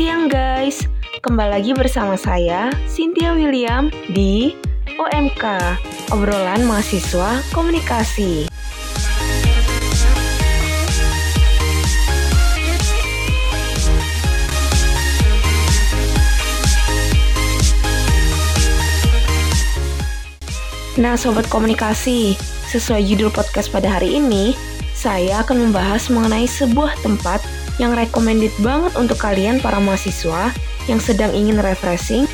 siang guys, kembali lagi bersama saya Cynthia William di OMK, obrolan mahasiswa komunikasi. Nah sobat komunikasi, sesuai judul podcast pada hari ini, saya akan membahas mengenai sebuah tempat yang recommended banget untuk kalian para mahasiswa yang sedang ingin refreshing,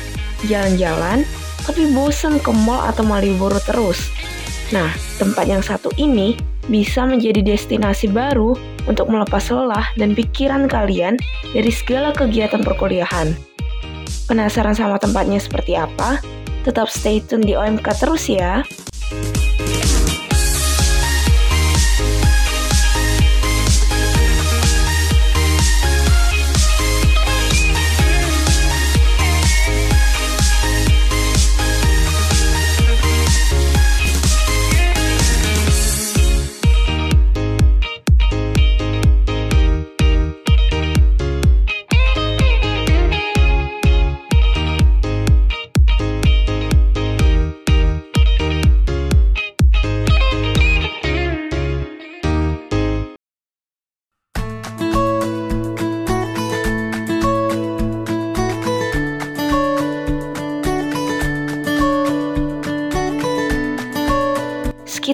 jalan-jalan, tapi bosen ke mall atau Malioboro terus. Nah, tempat yang satu ini bisa menjadi destinasi baru untuk melepas lelah dan pikiran kalian dari segala kegiatan perkuliahan. Penasaran sama tempatnya seperti apa? Tetap stay tune di OMK terus ya.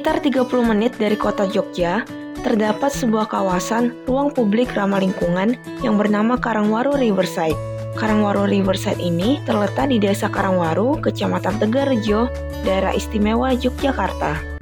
Sekitar 30 menit dari kota Jogja, terdapat sebuah kawasan ruang publik ramah lingkungan yang bernama Karangwaru Riverside. Karangwaru Riverside ini terletak di Desa Karangwaru, Kecamatan Tegarrejo, Daerah Istimewa Yogyakarta.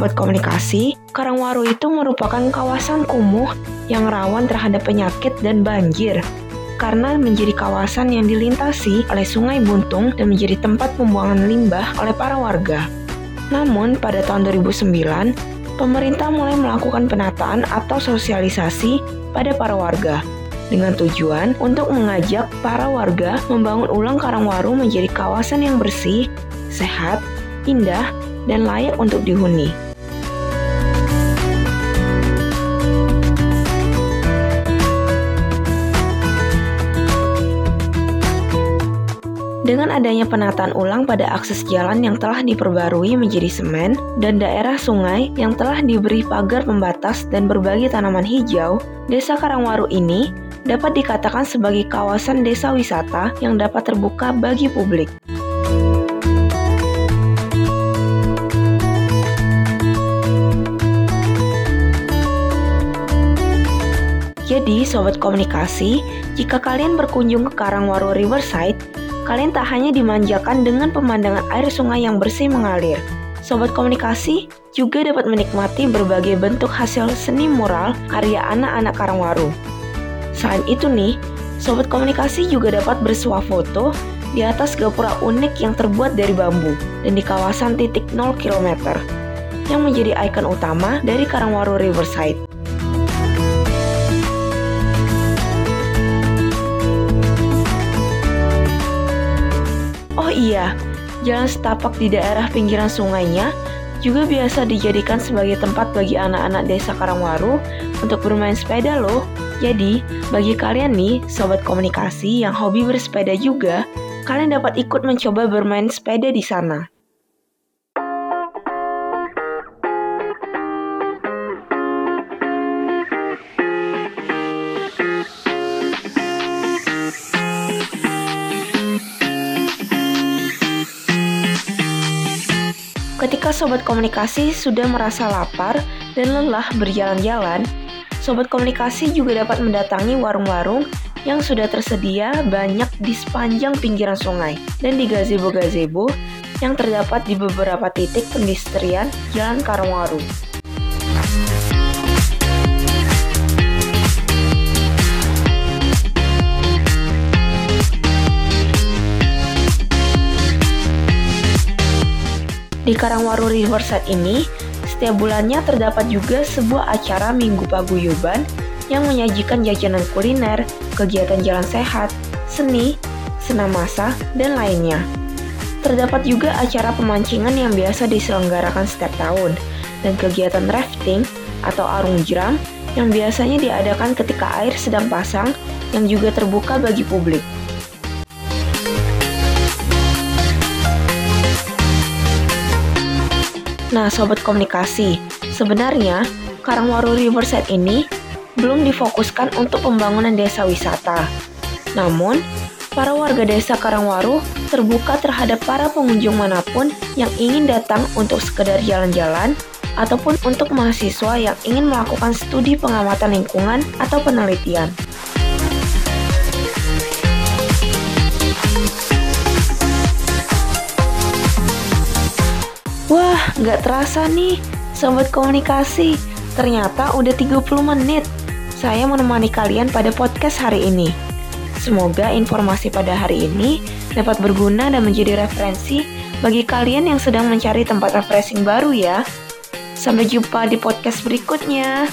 Nih, sobat komunikasi, Karangwaru itu merupakan kawasan kumuh yang rawan terhadap penyakit dan banjir karena menjadi kawasan yang dilintasi oleh Sungai Buntung dan menjadi tempat pembuangan limbah oleh para warga. Namun, pada tahun 2009, pemerintah mulai melakukan penataan atau sosialisasi pada para warga dengan tujuan untuk mengajak para warga membangun ulang Karangwaru menjadi kawasan yang bersih, sehat, indah, dan layak untuk dihuni. Dengan adanya penataan ulang pada akses jalan yang telah diperbarui menjadi semen dan daerah sungai yang telah diberi pagar pembatas dan berbagai tanaman hijau, Desa Karangwaru ini dapat dikatakan sebagai kawasan desa wisata yang dapat terbuka bagi publik. Jadi, sobat komunikasi, jika kalian berkunjung ke Karangwaru Riverside, kalian tak hanya dimanjakan dengan pemandangan air sungai yang bersih mengalir. Sobat komunikasi juga dapat menikmati berbagai bentuk hasil seni mural karya anak-anak Karangwaru. Selain itu nih, sobat komunikasi juga dapat bersuah foto di atas gapura unik yang terbuat dari bambu dan di kawasan titik 0 km yang menjadi ikon utama dari Karangwaru Riverside. Oh iya, jalan setapak di daerah pinggiran sungainya juga biasa dijadikan sebagai tempat bagi anak-anak desa Karangwaru untuk bermain sepeda loh. Jadi, bagi kalian nih, sobat komunikasi yang hobi bersepeda juga, kalian dapat ikut mencoba bermain sepeda di sana. Ketika sobat komunikasi sudah merasa lapar dan lelah berjalan-jalan, sobat komunikasi juga dapat mendatangi warung-warung yang sudah tersedia banyak di sepanjang pinggiran sungai dan di gazebo-gazebo yang terdapat di beberapa titik pendistrian Jalan Karangwaru. Di Karangwaru Riverside ini, setiap bulannya terdapat juga sebuah acara Minggu Paguyuban yang menyajikan jajanan kuliner, kegiatan jalan sehat, seni, senam masa, dan lainnya. Terdapat juga acara pemancingan yang biasa diselenggarakan setiap tahun, dan kegiatan rafting atau arung jeram yang biasanya diadakan ketika air sedang pasang yang juga terbuka bagi publik. Nah, sobat komunikasi, sebenarnya Karangwaru Riverside ini belum difokuskan untuk pembangunan desa wisata. Namun, para warga desa Karangwaru terbuka terhadap para pengunjung mana pun yang ingin datang untuk sekedar jalan-jalan ataupun untuk mahasiswa yang ingin melakukan studi pengamatan lingkungan atau penelitian. Nggak terasa nih, sobat komunikasi. Ternyata udah 30 menit. Saya menemani kalian pada podcast hari ini. Semoga informasi pada hari ini dapat berguna dan menjadi referensi bagi kalian yang sedang mencari tempat refreshing baru ya. Sampai jumpa di podcast berikutnya.